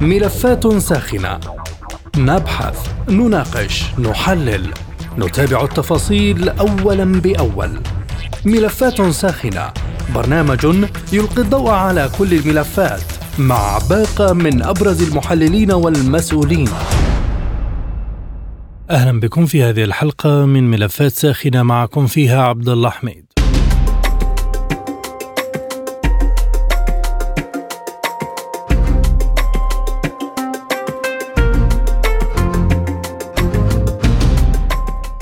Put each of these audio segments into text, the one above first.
ملفات ساخنة. نبحث نناقش نحلل. نتابع التفاصيل اولا بأول. ملفات ساخنة. برنامج يلقي الضوء على كل الملفات مع باقة من أبرز المحللين والمسؤولين. أهلا بكم في هذه الحلقة من ملفات ساخنة معكم فيها عبد الله حميد.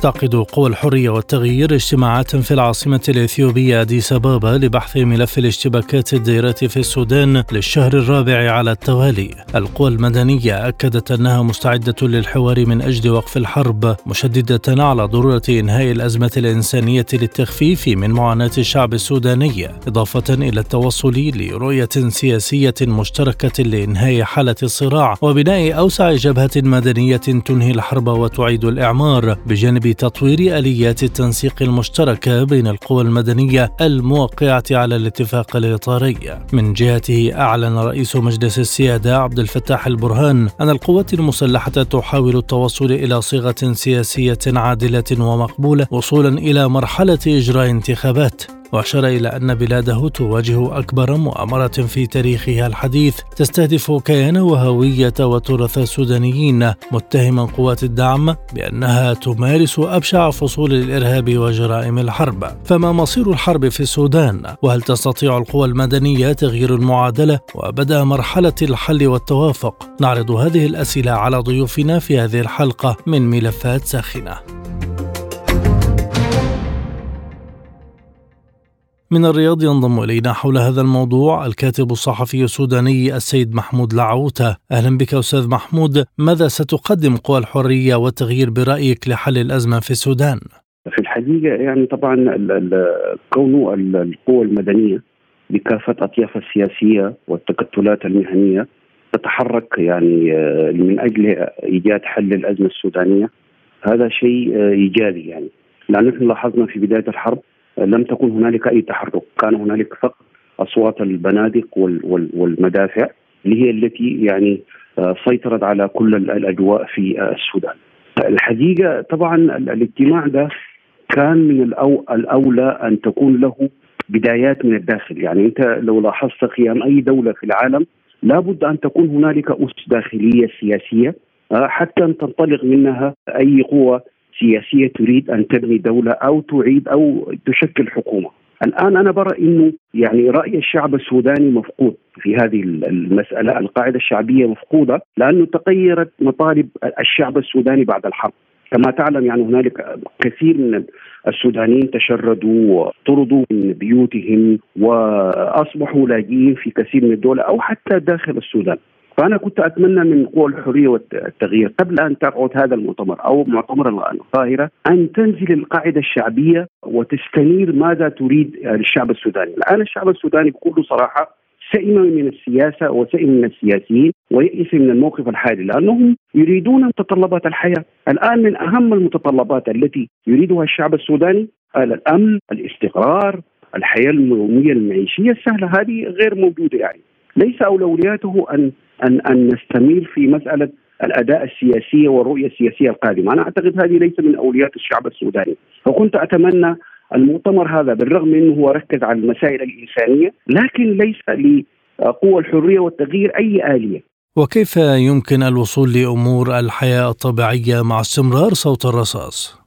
تعقد قوى الحرية والتغيير اجتماعات في العاصمة الإثيوبية أديس أبابا لبحث ملف الاشتباكات الدائرة في السودان للشهر الرابع على التوالي. القوى المدنية أكدت أنها مستعدة للحوار من أجل وقف الحرب، مشددة على ضرورة إنهاء الأزمة الإنسانية للتخفيف من معاناة الشعب السوداني، إضافة إلى التوصل لرؤية سياسية مشتركة لإنهاء حالة الصراع وبناء أوسع جبهة مدنية تنهي الحرب وتعيد الإعمار بجانب تطوير آليات التنسيق المشتركة بين القوى المدنية الموقعة على الاتفاق الإطاري. من جهته أعلن رئيس مجلس السيادة عبد الفتاح البرهان أن القوات المسلحة تحاول التوصل إلى صيغة سياسية عادلة ومقبولة وصولا إلى مرحلة إجراء انتخابات وأشار إلى أن بلاده تواجه أكبر مؤامرة في تاريخها الحديث. تستهدف كيان وهوية وتراث السودانيين متهما قوات الدعم بأنها تمارس أبشع فصول الإرهاب وجرائم الحرب. فما مصير الحرب في السودان؟ وهل تستطيع القوى المدنية تغيير المعادلة؟ وبدأ مرحلة الحل والتوافق. نعرض هذه الأسئلة على ضيوفنا في هذه الحلقة من ملفات ساخنة. من الرياض ينضم إلينا حول هذا الموضوع الكاتب الصحفي السوداني السيد محمود لعوته أهلا بك أستاذ محمود. ماذا ستقدم قوى الحرية والتغيير برأيك لحل الأزمة في السودان؟ في الحقيقة يعني طبعا كون القوى المدنية بكافة أطيافها السياسية والتكتلات المهنية تتحرك يعني آه، من أجل إيجاد حل الأزمة السودانية هذا شيء آه، إيجابي يعني. لأن نحن لاحظنا في بداية الحرب لم تكن هنالك أي تحرك، كان هنالك فقط أصوات البنادق والمدافع اللي هي التي يعني آه، سيطرت على كل الأجواء في آه، السودان. الحقيقة طبعا الاجتماع ده كان من الأولى أن تكون له بدايات من الداخل، يعني أنت لو لاحظت قيام أي دولة في العالم لابد أن تكون هنالك أس داخلية سياسية آه، حتى أن تنطلق منها أي قوة سياسية تريد أن تبني دولة أو تعيد أو تشكل حكومة. الآن أنا برى إنه يعني رأي الشعب السوداني مفقود في هذه المسألة، القاعدة الشعبية مفقودة لأنه تغيرت مطالب الشعب السوداني بعد الحرب. كما تعلم يعني هنالك كثير من السودانيين تشردوا وطردوا من بيوتهم وأصبحوا لاجئين في كثير من الدول أو حتى داخل السودان. فأنا كنت أتمنى من قوى الحرية والتغيير قبل أن تعقد هذا المؤتمر أو مؤتمر القاهره أن تنزل القاعدة الشعبية وتستنير ماذا تريد الشعب السوداني، الآن الشعب السوداني بكل صراحة سئم من السياسة وسئم من السياسيين ويئس من الموقف الحالي لأنهم يريدون متطلبات الحياة، الآن من أهم المتطلبات التي يريدها الشعب السوداني الأمن، الاستقرار، الحياة اليومية المعيشية السهلة هذه غير موجودة يعني. ليس أولوياته أن أن أن نستميل في مسألة الأداء السياسيه والرؤية السياسية القادمة، أنا أعتقد هذه ليس من اولويات الشعب السوداني، فكنت أتمنى المؤتمر هذا بالرغم من أنه هو ركز على المسائل الإنسانية، لكن ليس لقوى الحرية والتغيير أي آلية. وكيف يمكن الوصول لأمور الحياة الطبيعية مع استمرار صوت الرصاص؟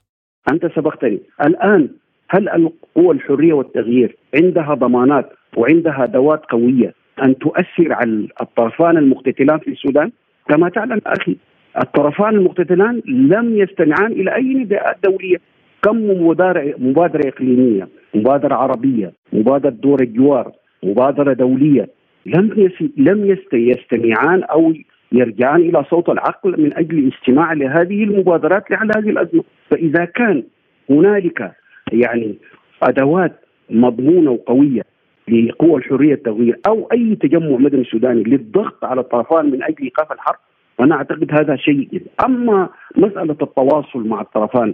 أنت سبقتني، الآن هل القوى الحرية والتغيير عندها ضمانات وعندها أدوات قوية أن تؤثر على الطرفان المقتتلان في السودان. كما تعلم أخي الطرفان المقتتلان لم يستمعان إلى أي نداءات دولية. كم مبادره مبادرة إقليمية مبادرة عربية مبادرة دور الجوار مبادرة دولية لم لم يستمعان أو يرجعان إلى صوت العقل من أجل الاستماع لهذه المبادرات لحل هذه الأزمة، فإذا كان هنالك يعني أدوات مضمونة وقوية لقوى الحرية التغيير أو أي تجمع مدني سوداني للضغط على الطرفان من أجل إيقاف الحرب أنا أعتقد هذا شيء. أما مسألة التواصل مع الطرفان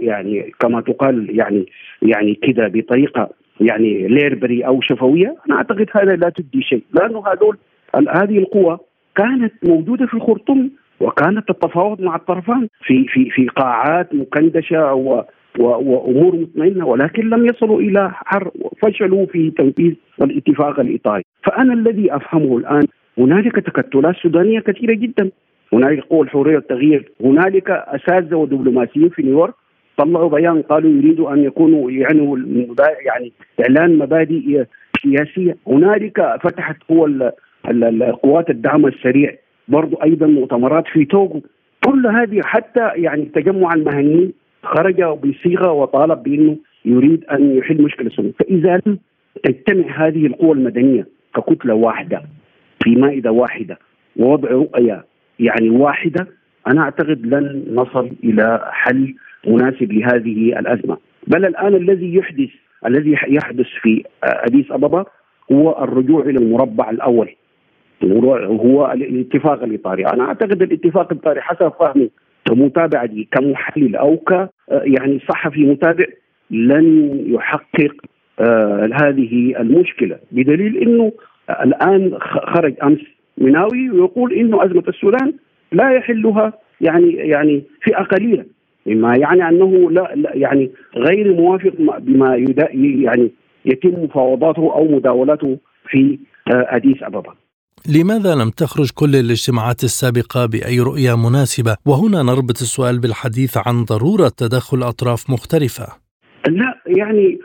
يعني كما تقال يعني يعني كذا بطريقة يعني ليربري أو شفوية أنا أعتقد هذا لا تدي شيء لأنه هذول هذه القوى كانت موجودة في الخرطوم وكانت تتفاوض مع الطرفان في في في قاعات مكندشة وأمور مطمئنة ولكن لم يصلوا إلى حر فشلوا في تنفيذ الاتفاق الإيطالي، فأنا الذي أفهمه الآن هنالك تكتلات سودانية كثيرة جدا، هنالك قوى الحريه والتغيير، هنالك اساتذه ودبلوماسيين في نيويورك طلعوا بيان قالوا يريدوا أن يكونوا يعني يعني إعلان مبادئ سياسية، هنالك فتحت قوى القوات الدعم السريع. برضو أيضا مؤتمرات في توغو. كل هذه حتى يعني تجمع المهنيين خرج بصيغة وطالب بأنه يريد أن يحل مشكلة السودان فإذا لم تجتمع هذه القوى المدنية ككتلة واحدة في مائدة واحدة ووضع رؤية يعني واحدة أنا أعتقد لن نصل إلى حل مناسب لهذه الأزمة. بل الآن الذي يحدث الذي يحدث في أديس أبابا هو الرجوع إلى المربع الأول. هو الاتفاق الإطاري، أنا أعتقد الاتفاق الإطاري حسب فهمي. كمتابع كمحلل أو ك يعني صحفي متابع لن يحقق آه هذه المشكلة بدليل إنه الآن خرج أمس مناوي ويقول إنه أزمة السودان لا يحلها يعني يعني فئة قليلة مما يعني أنه لا, لا يعني غير موافق بما يعني يتم مفاوضاته أو مداولته في آه، أديس أبابا. لماذا لم تخرج كل الاجتماعات السابقة بأي رؤية مناسبة؟ وهنا نربط السؤال بالحديث عن ضرورة تدخل أطراف مختلفة. لا يعني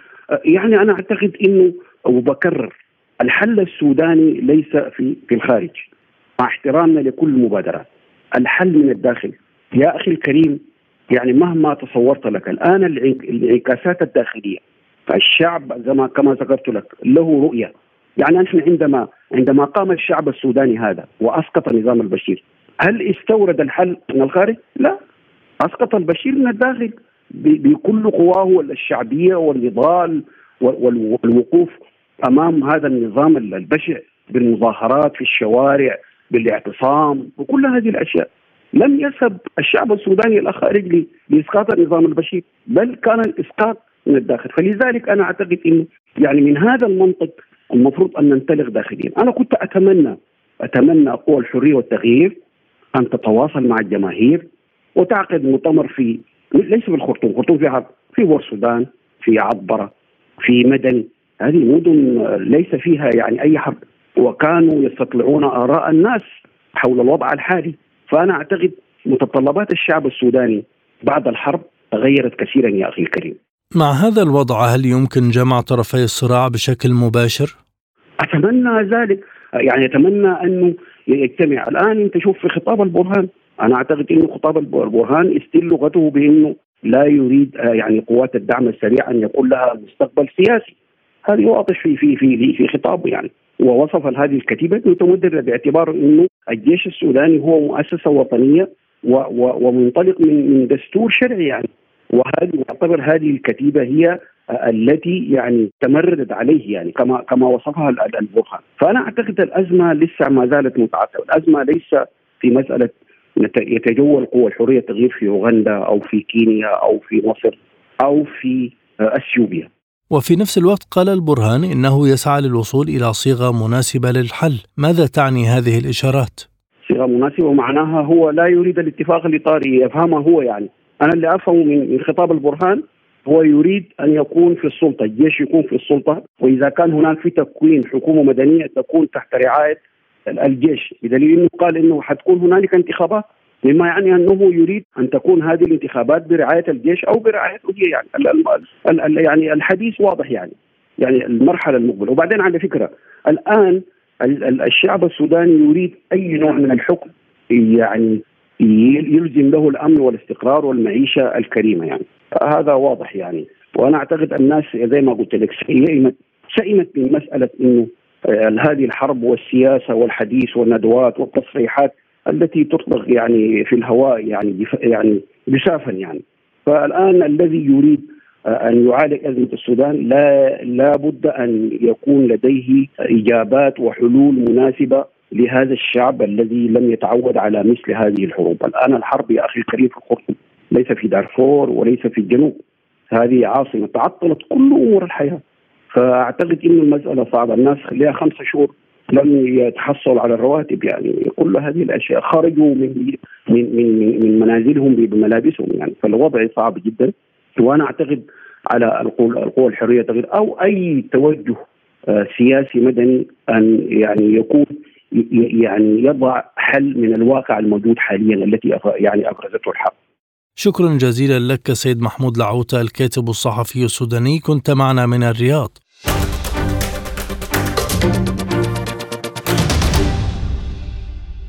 يعني أنا أعتقد أنه وبكرر الحل السوداني ليس في في الخارج مع احترامنا لكل المبادرات الحل من الداخل يا أخي الكريم يعني مهما تصورت لك الآن الانعكاسات الداخلية ما كما ذكرت لك له رؤية يعني نحن عندما عندما قام الشعب السوداني هذا وأسقط نظام البشير هل استورد الحل من الخارج؟ لا. أسقط البشير من الداخل بكل قواه الشعبية والنضال والوقوف أمام هذا النظام البشع بالمظاهرات في الشوارع بالاعتصام وكل هذه الأشياء. لم يسب الشعب السوداني الخارج لإسقاط النظام البشير بل كان الإسقاط من الداخل. فلذلك أنا أعتقد إنه يعني من هذا المنطق المفروض أن ننطلق داخليا، أنا كنت أتمنى أتمنى قوى الحرية والتغيير أن تتواصل مع الجماهير وتعقد مؤتمر في ليس في الخرطوم، الخرطوم فيها في بور السودان، في عطبره، في مدن، هذه مدن ليس فيها يعني أي حرب. وكانوا يستطلعون آراء الناس حول الوضع الحالي، فأنا أعتقد متطلبات الشعب السوداني بعد الحرب تغيرت كثيرا يا أخي الكريم. مع هذا الوضع هل يمكن جمع طرفي الصراع بشكل مباشر؟ أتمنى ذلك. يعني أتمنى أنه يجتمع. الآن أنت شوف في خطاب البرهان أنا أعتقد إنه خطاب البرهان استل لغته بأنه لا يريد يعني قوات الدعم السريع أن يكون لها مستقبل سياسي. هذه واضح في في في في خطابه يعني. ووصف هذه الكتيبة متمددة باعتبار إنه الجيش السوداني هو مؤسسة وطنية ومنطلق من من دستور شرعي يعني. وهذه يعتبر هذه الكتيبة هي التي يعني تمردت عليه يعني كما كما وصفها البرهان، فأنا أعتقد الأزمة لسه ما زالت متعثره، الأزمة ليس في مسألة يتجول قوى الحريه التغيير في أوغندا أو في كينيا أو في مصر أو في أثيوبيا. وفي نفس الوقت قال البرهان إنه يسعى للوصول إلى صيغة مناسبة للحل، ماذا تعني هذه الإشارات؟ صيغة مناسبة معناها هو لا يريد الاتفاق الإطاري. يفهمه هو يعني. أنا اللي أفهمه من خطاب البرهان هو يريد أن يكون في السلطة، الجيش يكون في السلطة، وإذا كان هناك في تكوين حكومة مدنية تكون تحت رعاية الجيش، بدليل إنه قال إنه حتكون هنالك انتخابات، مما يعني أنه يريد أن تكون هذه الانتخابات برعاية الجيش أو برعايته هي يعني ال ال يعني الحديث واضح يعني يعني المرحلة المقبلة، وبعدين على فكرة الآن الشعب السوداني يريد أي نوع من الحكم يعني يلزم له الأمن والاستقرار والمعيشة الكريمة يعني. هذا واضح يعني. وأنا أعتقد الناس زي ما قلت لك سئمت سئمت من مساله إنه آه، هذه الحرب والسياسة والحديث والندوات والتصريحات التي تطلق يعني في الهواء يعني يعني جسافا يعني. فالآن الذي يريد آه، أن يعالج أزمة السودان لا لا بد أن يكون لديه إجابات وحلول مناسبة لهذا الشعب الذي لم يتعود على مثل هذه الحروب. الآن الحرب يا أخي الكريم في الخرطوم ليس في دارفور وليس في الجنوب. هذه عاصمة تعطلت كل أمور الحياة. فأعتقد أن المسألة صعبة. الناس لها خمسة شهور لم يتحصلوا على الرواتب يعني كل هذه الأشياء خرجوا من من من من منازلهم بملابسهم يعني فالوضع صعب جدا. وأنا أعتقد على القوى الحرية التغيير أو أي توجه آه، سياسي مدني أن يعني يكون يعني يضع حل من الواقع الموجود حاليا التي يعني ابرزته الحرب. شكرا جزيلا لك سيد محمود لعوتة الكاتب الصحفي السوداني كنت معنا من الرياض.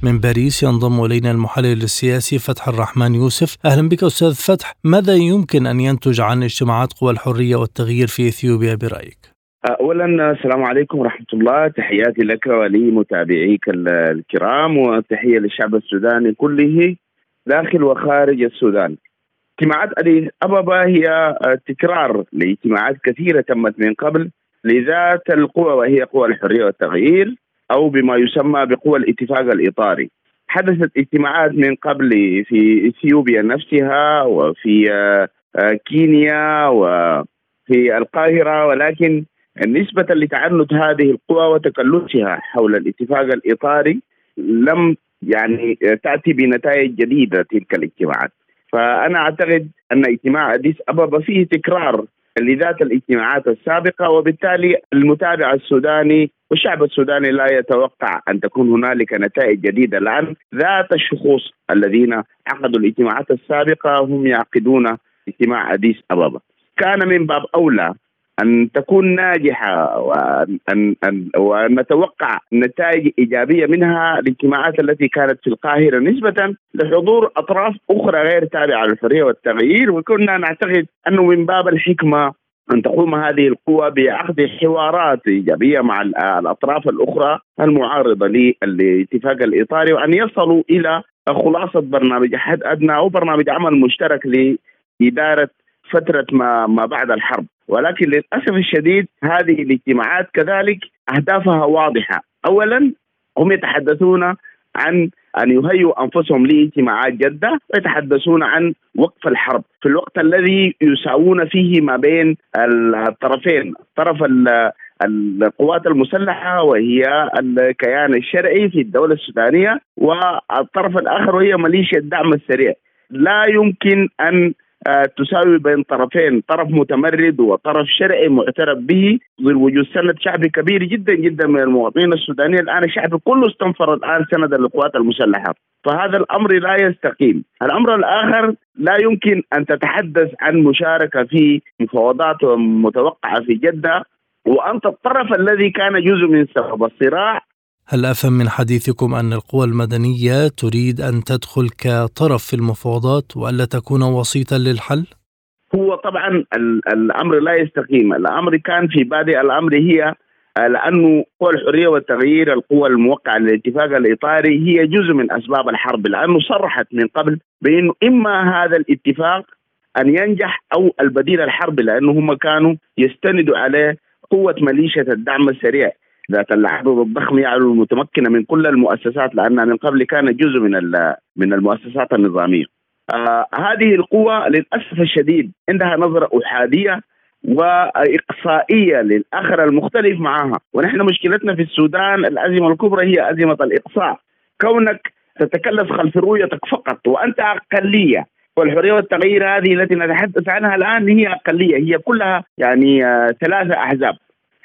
من باريس ينضم إلينا المحلل السياسي فتح الرحمن يوسف أهلا بك أستاذ فتح ماذا يمكن أن ينتج عن اجتماعات قوى الحرية والتغيير في إثيوبيا برأيك اولا السلام عليكم ورحمة الله تحياتي لك ولمتابعيك الكرام وتحية للشعب السوداني كله داخل وخارج السودان اجتماعات اديس أبابا هي تكرار لاجتماعات كثيرة تمت من قبل لذات القوى وهي قوى الحرية والتغيير أو بما يسمى بقوى الاتفاق الإطاري. حدثت اجتماعات من قبل في إثيوبيا نفسها وفي آه، آه، كينيا وفي القاهرة ولكن نسبة لتعنت هذه القوى وتكلفها حول الاتفاق الإطاري لم يعني تأتي بنتائج جديدة تلك الاجتماعات. فأنا أعتقد أن اجتماع أديس أبابا فيه تكرار لذات الاجتماعات السابقة وبالتالي المتابع السوداني والشعب السوداني لا يتوقع أن تكون هنالك نتائج جديدة. لأن ذات الشخوص الذين عقدوا الاجتماعات السابقة هم يعقدون اجتماع أديس أبابا. كان من باب أولى أن تكون ناجحة وان أن أن ونتوقع نتائج إيجابية منها الاجتماعات التي كانت في القاهرة نسبة لحضور أطراف أخرى غير تابعة للحرية والتغيير. وكنا نعتقد أنه من باب الحكمة أن تقوم هذه القوى بعقد حوارات إيجابية مع الأطراف الأخرى المعارضة للاتفاق الإطاري وأن يصلوا إلى خلاصة برنامج حد أدنى أو برنامج عمل مشترك لإدارة فترة ما ما بعد الحرب. ولكن للأسف الشديد هذه الاجتماعات كذلك أهدافها واضحة. اولا هم يتحدثون عن أن يهيئوا أنفسهم لاجتماعات جدة ويتحدثون عن وقف الحرب. في الوقت الذي يساوون فيه ما بين الطرفين الطرف القوات المسلحة وهي الكيان الشرعي في الدولة السودانية والطرف الآخر وهي ميليشيا الدعم السريع. لا يمكن آه، تساوي بين طرفين طرف متمرد وطرف شرعي معترف به. ظل وجود سند شعبي كبير جدا جدا من المواطنين السودانيين. الآن الشعب كله استنفر الآن سند للقوات المسلحة. فهذا الأمر لا يستقيم. الأمر الآخر لا يمكن أن تتحدث عن مشاركة في مفاوضات متوقعة في جدة. وأنت الطرف الذي كان جزء من سبب الصراع هل أفهم من حديثكم أن القوى المدنية تريد أن تدخل كطرف في المفاوضات وألا تكون وسيطا للحل؟ هو طبعا الأمر لا يستقيم الأمر كان في بادئ الأمر هي لأنه قوى الحرية والتغيير القوى الموقعة للاتفاق الإطاري هي جزء من أسباب الحرب لأنه صرحت من قبل بأنه إما هذا الاتفاق أن ينجح أو البديل الحرب لأنه هم كانوا يستندوا عليه قوة ميليشيا الدعم السريع ذات العدد الضخم يعني المتمكنة من كل المؤسسات لانها من قبل كانت جزء من من المؤسسات النظامية. آه هذه القوى للأسف الشديد عندها نظرة احاديه وإقصائية للآخر المختلف معها، ونحن مشكلتنا في السودان الأزمة الكبرى هي أزمة الإقصاء. كونك تتكلف خلف رؤيتك فقط وأنت أقلية والحرية والتغيير هذه التي نتحدث عنها الآن هي أقلية هي كلها يعني آه ثلاثة أحزاب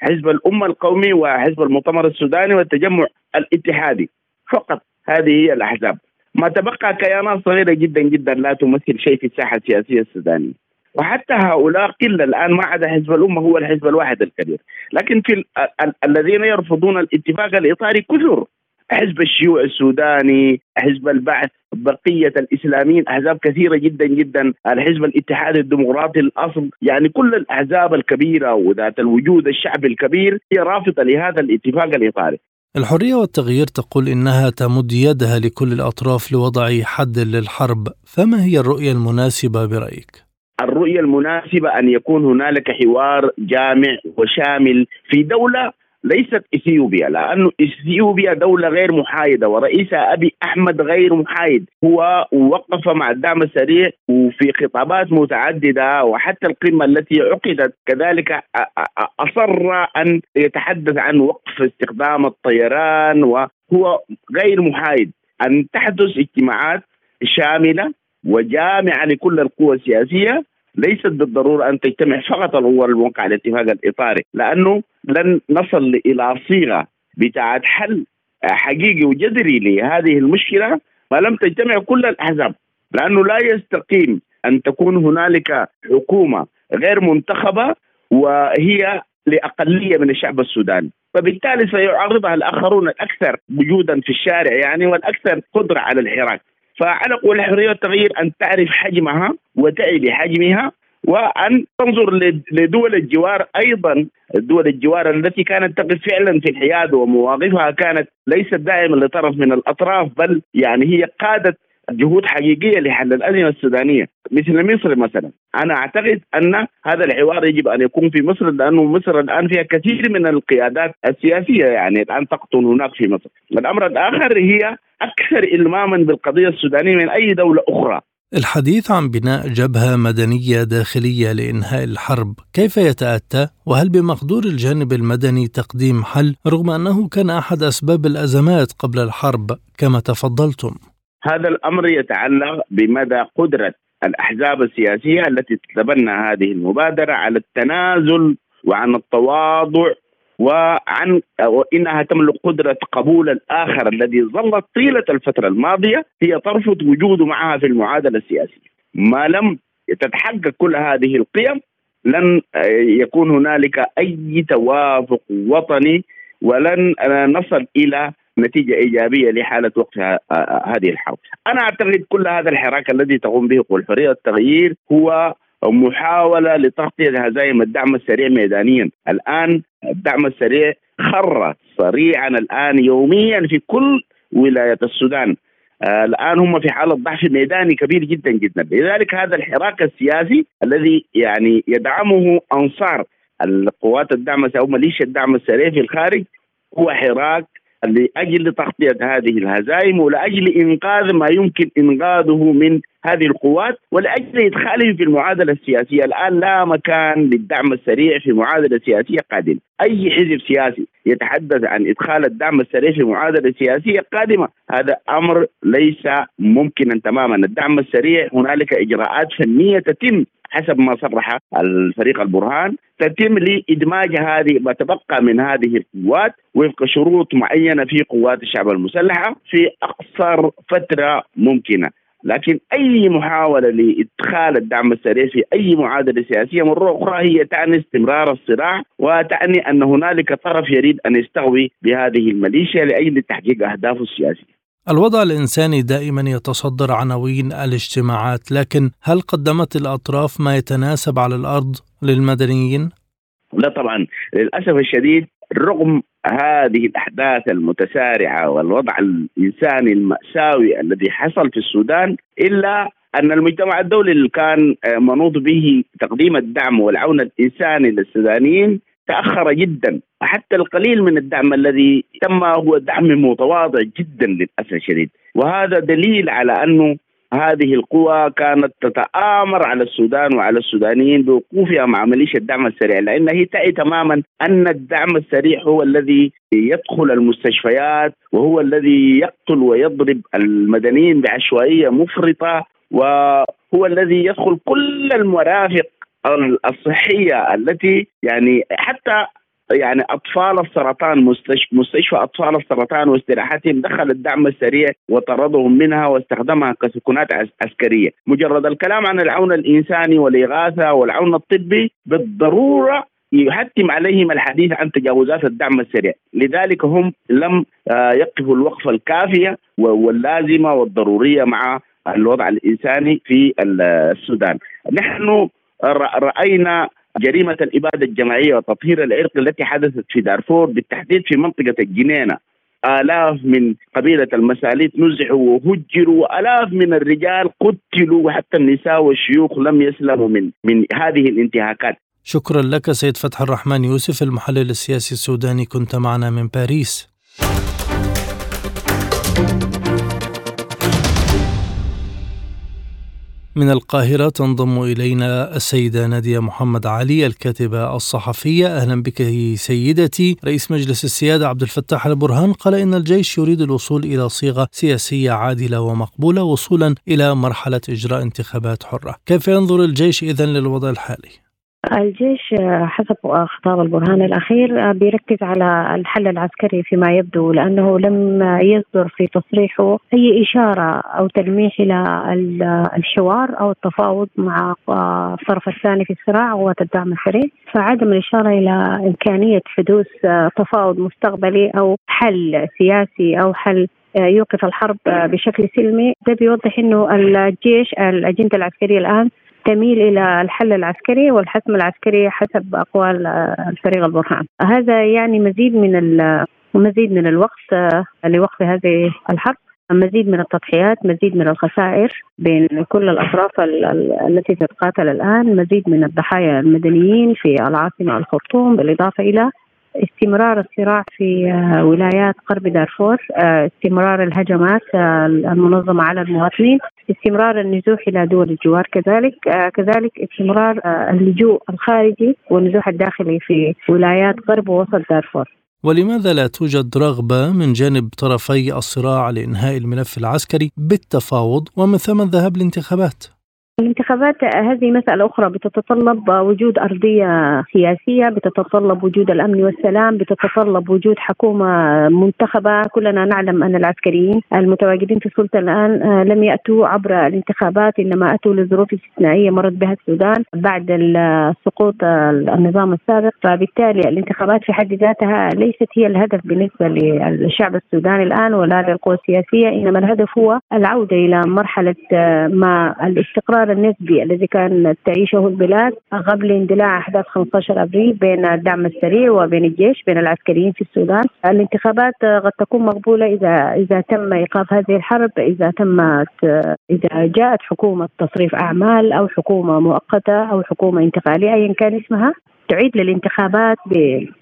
حزب الأمة القومي وحزب المؤتمر السوداني والتجمع الاتحادي. فقط هذه هي الأحزاب. ما تبقى كيانات صغيرة جدا جدا لا تمثل شيء في الساحة السياسية السودانية. وحتى هؤلاء قلة الآن ما عدا حزب الأمة هو الحزب الواحد الكبير. لكن في ال ال الذين يرفضون الاتفاق الإطاري كثر. حزب الشيوع السوداني حزب البعث بقية الإسلاميين أحزاب كثيرة جدا جدا الحزب الاتحاد الديمقراطي الأصل. يعني كل الأحزاب الكبيرة وذات الوجود الشعبي الكبير هي رافضة لهذا الاتفاق الإطاري. الحرية والتغيير تقول إنها تمد يدها لكل الأطراف لوضع حد للحرب. فما هي الرؤية المناسبة برأيك؟ الرؤية المناسبة أن يكون هنالك حوار جامع وشامل في دولة ليست إثيوبيا لأنه إثيوبيا دولة غير محايدة ورئيسها أبي أحمد غير محايد. هو وقف مع الدعم السريع وفي خطابات متعددة وحتى القمة التي عقدت. كذلك أصر أن يتحدث عن وقف استخدام الطيران وهو غير محايد. أن تحدث اجتماعات شاملة وجامعة لكل القوى السياسية ليست بالضرورة أن تجتمع فقط القوى الموقعة الاتفاق الاطاري لأنه لن نصل إلى صيغة بتاعت حل حقيقي وجذري لهذه المشكلة ما لم تجتمع كل الأحزاب لأنه لا يستقيم أن تكون هنالك حكومة غير منتخبة وهي لأقلية من الشعب السوداني. فبالتالي سيعرضها الآخرون الأكثر وجودا في الشارع يعني والأكثر قدرة على الحراك. فعلى قول الحرية والتغيير أن تعرف حجمها وتعي بحجمها وأن تنظر لدول الجوار أيضا. دول الجوار التي كانت تقف فعلا في الحياد ومواقفها كانت ليست دائما لطرف من الأطراف بل يعني هي قادت جهود حقيقية لحل الأزمة السودانية. مثل مصر مثلا. أنا أعتقد أن هذا الحوار يجب أن يكون في مصر لأنه مصر الآن فيها كثير من القيادات السياسية يعني الآن تقطن هناك في مصر. الأمر الآخر هي أكثر الماما بالقضية السودانية من أي دولة أخرى. الحديث عن بناء جبهة مدنية داخلية لإنهاء الحرب كيف يتأتى؟ وهل بمقدور الجانب المدني تقديم حل رغم أنه كان أحد أسباب الأزمات قبل الحرب كما تفضلتم؟ هذا الأمر يتعلق بمدى قدرة الأحزاب السياسية التي تتبنى هذه المبادرة على التنازل وعن التواضع وعن وإنها تملك قدرة قبول الآخر الذي ظلت طيلة الفترة الماضية هي ترفض وجوده معها في المعادلة السياسية. ما لم تتحقق كل هذه القيم لن يكون هنالك أي توافق وطني ولن نصل إلى نتيجة إيجابية لحالة وقف هذه الحرب أنا أعتقد كل هذا الحراك الذي تقوم به الحرية والتغيير هو محاولة لتغطية هزائم الدعم السريع ميدانيا. الآن الدعم السريع خر صريعا الآن يوميا في كل ولاية السودان. آه الآن هم في حالة ضعف ميداني كبير جدا جدا. لذلك هذا الحراك السياسي الذي يعني يدعمه أنصار القوات الدعم أو ميليشيا الدعم السريع في الخارج هو حراك لأجل تغطيه هذه الهزائم ولأجل إنقاذ ما يمكن إنقاذه من هذه القوات ولأجل ادخاله في المعادلة السياسية، الآن لا مكان للدعم السريع في معادلة سياسية قادمة، أي حزب سياسي يتحدث عن إدخال الدعم السريع في معادلة سياسية قادمة، هذا أمر ليس ممكنا تماما، الدعم السريع هنالك إجراءات فنية تتم حسب ما صرح الفريق البرهان تتم لإدماج هذه ما تبقى من هذه القوات وفق شروط معينة في قوات الشعب المسلحة في أقصر فترة ممكنة لكن أي محاولة لإدخال الدعم السريع في أي معادلة سياسية مرة أخرى هي تعني استمرار الصراع وتعني أن هنالك طرف يريد أن يستغوي بهذه الميليشيا لأجل تحقيق أهدافه السياسية. الوضع الإنساني دائما يتصدر عناوين الاجتماعات لكن هل قدمت الأطراف ما يتناسب على الأرض للمدنيين؟ لا طبعا للأسف الشديد رغم هذه الأحداث المتسارعة والوضع الإنساني المأساوي الذي حصل في السودان إلا أن المجتمع الدولي اللي كان منوط به تقديم الدعم والعون الإنساني للسودانيين تأخر جدا. حتى القليل من الدعم الذي تم هو دعم متواضع جدا للأسف الشديد. وهذا دليل على انه هذه القوى كانت تتآمر على السودان وعلى السودانيين بوقوفها مع ميليشيا الدعم السريع لأن هي تعي تماما أن الدعم السريع هو الذي يدخل المستشفيات وهو الذي يقتل ويضرب المدنيين بعشوائية مفرطة وهو الذي يدخل كل المرافق الصحية التي يعني حتى يعني أطفال السرطان مستشفى, مستشفى أطفال السرطان واستراحتهم دخل الدعم السريع وطردهم منها واستخدمها كسكنات عسكرية، مجرد الكلام عن العون الإنساني والإغاثة والعون الطبي بالضرورة يحتم عليهم الحديث عن تجاوزات الدعم السريع. لذلك هم لم يقفوا الوقفة الكافية واللازمة والضرورية مع الوضع الإنساني في السودان. نحن رأينا جريمة الإبادة الجماعية وتطهير العرق التي حدثت في دارفور بالتحديد في منطقة الجنينه آلاف من قبيلة المساليت نزحوا وهجروا وآلاف من الرجال قتلوا وحتى النساء والشيوخ لم يسلموا من من هذه الانتهاكات. شكرا لك سيد فتح الرحمن يوسف المحلل السياسي السوداني. كنت معنا من باريس. من القاهرة تنضم إلينا السيدة نادية محمد علي الكاتبة الصحفية. أهلا بك سيدتي. رئيس مجلس السيادة عبد الفتاح البرهان قال إن الجيش يريد الوصول إلى صيغة سياسية عادلة ومقبولة وصولا إلى مرحلة إجراء انتخابات حرة. كيف ينظر الجيش إذن للوضع الحالي؟ الجيش حسب خطاب البرهان الأخير بيركز على الحل العسكري فيما يبدو لأنه لم يصدر في تصريحه أي إشارة أو تلميح إلى الحوار أو التفاوض مع الطرف الثاني في الصراع قوات الدعم السريع فعدم الإشارة إلى إمكانية حدوث تفاوض مستقبلي أو حل سياسي أو حل يوقف الحرب بشكل سلمي. ده بيوضح إنه الجيش الأجندة العسكرية الآن تميل إلى الحل العسكري والحسم العسكري حسب أقوال الفريق البرهان. هذا يعني مزيد من مزيد من الوقت آه، لوقف هذه الحرب. مزيد من التضحيات مزيد من الخسائر بين كل الأطراف التي تتقاتل الآن. مزيد من الضحايا المدنيين في العاصمة الخرطوم بالإضافة إلى استمرار الصراع في آه، ولايات غرب دارفور آه، استمرار الهجمات آه، المنظمة على المواطنين استمرار النزوح إلى دول الجوار كذلك كذلك استمرار اللجوء الخارجي والنزوح الداخلي في ولايات غرب ووسط دارفور ولماذا لا توجد رغبة من جانب طرفي الصراع لإنهاء الملف العسكري بالتفاوض ومن ثم الذهاب لانتخابات؟ الانتخابات هذه مسألة أخرى. بتتطلب وجود أرضية سياسية بتتطلب وجود الأمن والسلام بتتطلب وجود حكومة منتخبة. كلنا نعلم أن العسكريين المتواجدين في السلطة الآن آه، لم يأتوا عبر الانتخابات إنما أتوا لظروف استثنائية مرت بها السودان بعد سقوط النظام السابق. فبالتالي الانتخابات في حد ذاتها ليست هي الهدف بالنسبة للشعب السوداني الآن ولا للقوى السياسية. إنما الهدف هو العودة إلى مرحلة آه، ما الاستقرار الانهيار النسبي الذي كانت تعيشه البلاد قبل اندلاع أحداث 15 أبريل بين الدعم السريع وبين الجيش بين العسكريين في السودان، الانتخابات قد تكون مقبولة إذا إذا تم إيقاف هذه الحرب، إذا تمت إذا جاءت حكومة تصريف أعمال أو حكومة مؤقتة أو حكومة انتقالية ايا كان اسمها. تعيد للانتخابات ب...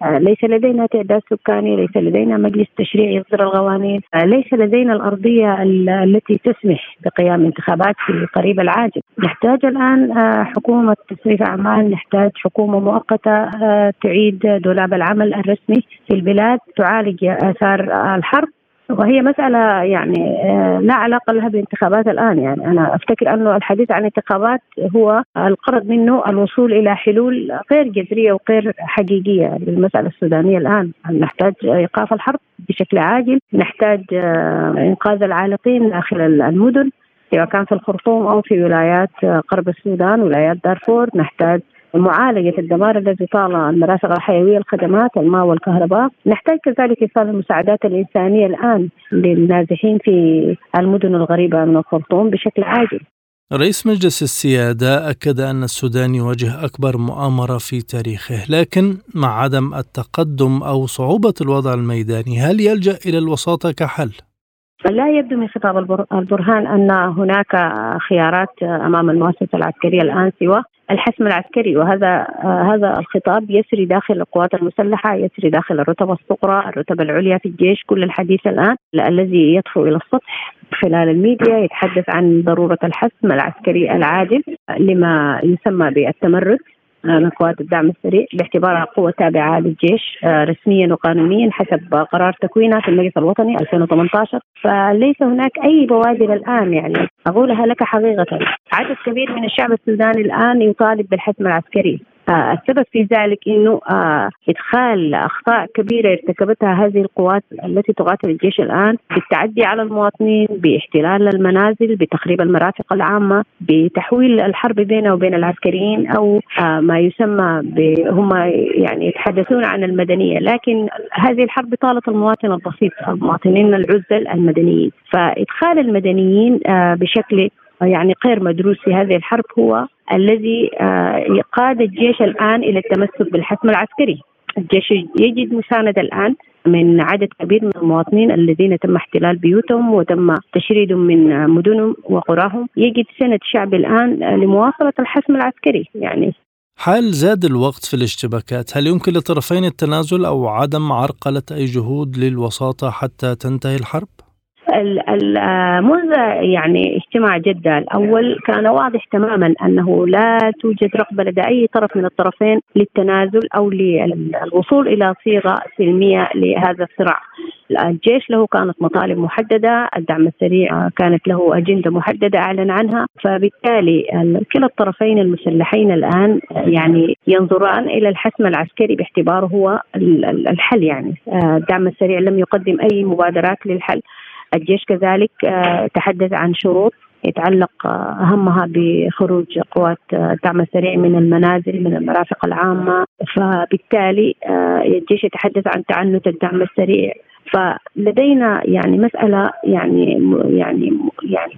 ليس لدينا تعداد سكاني ليس لدينا مجلس تشريع يصدر القوانين ليس لدينا الأرضية التي تسمح بقيام انتخابات في القريب العاجل. نحتاج الآن آه، حكومة تصريف أعمال نحتاج حكومة مؤقتة آه، تعيد دولاب العمل الرسمي في البلاد تعالج آثار الحرب. وهي مسألة يعني آه، لا علاقة لها بالانتخابات الآن يعني. أنا أفتكر أنه الحديث عن الانتخابات هو القرض منه الوصول إلى حلول غير جذرية وغير حقيقية للمسألة السودانية الآن. نحتاج إيقاف الحرب بشكل عاجل؟ نحتاج آه، إنقاذ العالقين داخل المدن سواء كان في الخرطوم أو في ولايات غرب السودان ولايات دارفور. نحتاج معالجة الدمار الذي طال المرافق الحيوية الخدمات الماء والكهرباء نحتاج كذلك إيصال المساعدات الإنسانية الآن للنازحين في المدن الغريبة من الخرطوم بشكل عاجل رئيس مجلس السيادة أكد أن السودان يواجه أكبر مؤامرة في تاريخه لكن مع عدم التقدم أو صعوبة الوضع الميداني هل يلجأ إلى الوساطة كحل؟ لا يبدو من خطاب البرهان أن هناك خيارات أمام المؤسسة العسكرية الآن سوى الحسم العسكري وهذا هذا الخطاب يسري داخل القوات المسلحة يسري داخل الرتبه الصغرى الرتبه العليا في الجيش كل الحديث الآن الذي يطفو إلى السطح خلال الميديا يتحدث عن ضرورة الحسم العسكري العادل لما يسمى بالتمرد. من قوات الدعم السريع باعتبارها قوة تابعة للجيش آه، رسميا وقانونيا حسب قرار تكوينها في المجلس الوطني 2018 فليس هناك أي بوادر الآن يعني أقولها لك حقيقة عدد كبير من الشعب السوداني الآن يطالب بالحسم العسكري. آه، السبب في ذلك إنه آه، إدخال أخطاء كبيرة ارتكبتها هذه القوات التي تقاتل الجيش الآن بالتعدي على المواطنين باحتلال المنازل بتخريب المرافق العامة بتحويل الحرب بينه وبين العسكريين أو آه، ما يسمى هم يعني يتحدثون عن المدنية. لكن هذه الحرب طالت المواطن البسيط المواطنين العزل المدنيين. فإدخال المدنيين بشكل يعني غير مدروس في هذه الحرب هو الذي آه، قاد الجيش الآن إلى التمسك بالحسم العسكري. الجيش يجد مساندة الآن من عدد كبير من المواطنين الذين تم احتلال بيوتهم وتم تشريدهم من مدنهم وقراهم يجد سند شعب الآن لمواصلة الحسم العسكري يعني حال زاد الوقت في الاشتباكات هل يمكن للطرفين التنازل أو عدم عرقلة أي جهود للوساطة حتى تنتهي الحرب؟ منذ يعني اجتماع جدة الأول كان واضح تماما أنه لا توجد رغبة لدى أي طرف من الطرفين للتنازل أو للوصول إلى صيغة سلمية لهذا الصراع. الجيش له كانت مطالب محددة الدعم السريع كانت له أجندة محددة أعلن عنها فبالتالي كلا الطرفين المسلحين الآن يعني ينظران إلى الحسم العسكري باعتباره هو الحل يعني. الدعم السريع لم يقدم أي مبادرات للحل. الجيش كذلك آه، تحدث عن شروط يتعلق آه، أهمها بخروج قوات آه، الدعم السريع من المنازل من المرافق العامة. فبالتالي الجيش يتحدث عن تعنت الدعم السريع. فلدينا يعني مسألة يعني يعني يعني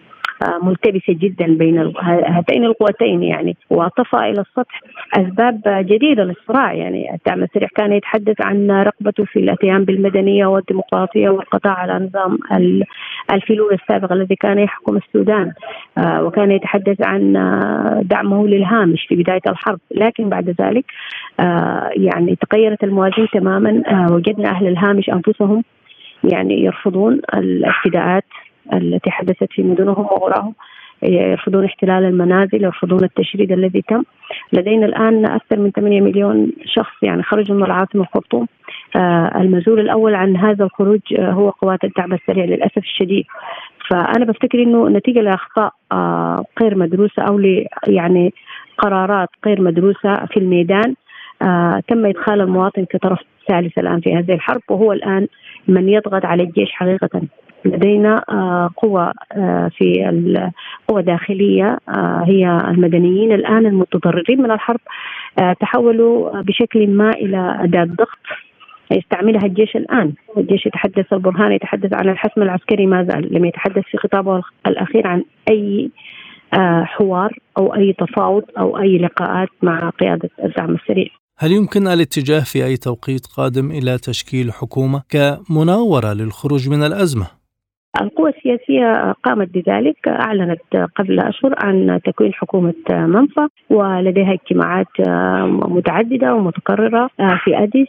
ملتبسة جدا بين هاتين القوتين يعني. وطفى إلى السطح أسباب جديدة للصراع يعني. الدعم السريع كان يتحدث عن رغبته في الأتيان بالمدنية والديمقراطية والقضاء على نظام الفلول السابق الذي كان يحكم السودان. آه، وكان يتحدث عن دعمه للهامش في بداية الحرب. لكن بعد ذلك آه، يعني تغيرت الموازين تماما. آه، وجدنا أهل الهامش أنفسهم يعني يرفضون الاعتداءات التي حدثت في مدنهم وغراهم يرفضون احتلال المنازل يرفضون التشريد الذي تم. لدينا الآن أكثر من 8 مليون شخص يعني خرجوا من العاصمة الخرطوم آه المسؤول الأول عن هذا الخروج آه هو قوات الدعم السريع للأسف الشديد. فأنا بفتكر أنه نتيجة لأخطاء آه غير مدروسة أو يعني قرارات غير مدروسة في الميدان. آه تم إدخال المواطن كطرف ثالث الآن في هذه الحرب وهو الآن من يضغط على الجيش حقيقة. لدينا آه، قوى آه، في قوى داخلية آه، هي المدنيين الآن المتضررين من الحرب. تحولوا بشكل ما إلى أداة ضغط يستعملها الجيش الآن. الجيش يتحدث البرهان يتحدث عن الحسم العسكري ما زال. لم يتحدث في خطابه الأخير عن أي حوار أو أي تفاوض أو أي لقاءات مع قيادة الدعم السريع. هل يمكن الاتجاه في أي توقيت قادم إلى تشكيل حكومة كمناورة للخروج من الأزمة؟ القوى السياسية قامت بذلك أعلنت قبل أشهر عن تكوين حكومة منفى ولديها اجتماعات متعددة ومتكررة في أديس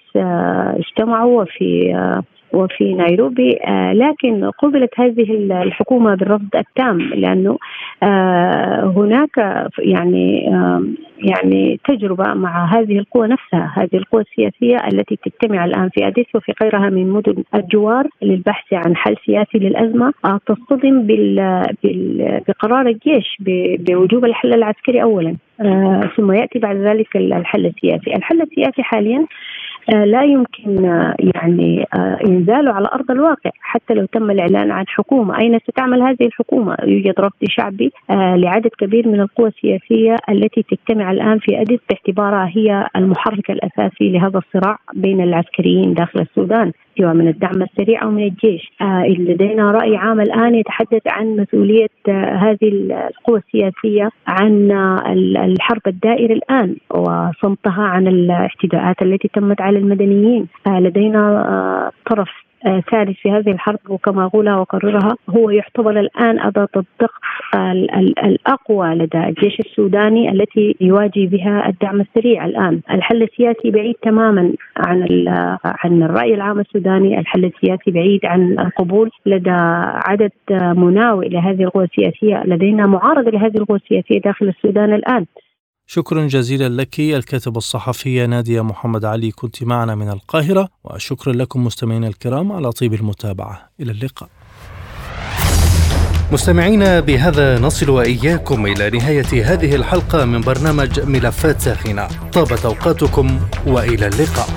اجتمعوا وفي وفي نيروبي آه، لكن قبلت هذه الحكومة بالرفض التام لأنه آه، هناك يعني يعني تجربة مع هذه القوى نفسها، هذه القوى السياسية التي تجتمع الآن في أديس وفي غيرها من مدن الجوار للبحث عن حل سياسي للأزمة آه، تصطدم بقرار الجيش بوجوب الحل العسكري اولا ثم يأتي بعد ذلك الحل السياسي، الحل السياسي حاليا لا يمكن آه، يعني آه، إنزاله على أرض الواقع حتى لو تم الإعلان عن حكومة. أين ستعمل هذه الحكومة؟ يوجد رفض شعبي لعدد كبير من القوى السياسية التي تجتمع الآن في أديس باعتبارها هي المحرك الأساسي لهذا الصراع بين العسكريين داخل السودان. سواء من الدعم السريع أو من الجيش. لدينا رأي عام الآن يتحدث عن مسؤولية هذه القوى السياسية عن الحرب الدائرة الآن وصمتها عن الاعتداءات التي تمت على المدنيين. آه، لدينا آه، طرف آه، ثالث في هذه الحرب وكما أقولها وأكررها هو يعتبر الآن أداة الضغط الأقوى لدى الجيش السوداني التي يواجه بها الدعم السريع الآن. الحل السياسي بعيد تماما عن عن الرأي العام السوداني الحل السياسي بعيد عن القبول. لدى عدد مناوئ لهذه القوى السياسية لدينا معارضة لهذه القوى السياسية داخل السودان الآن. شكرا جزيلا لك الكاتبة الصحفية نادية محمد علي كنت معنا من القاهرة وشكرا لكم مستمعينا الكرام على طيب المتابعة. إلى اللقاء. مستمعينا بهذا نصل وإياكم إلى نهاية هذه الحلقة من برنامج ملفات ساخنة. طابت أوقاتكم وإلى اللقاء.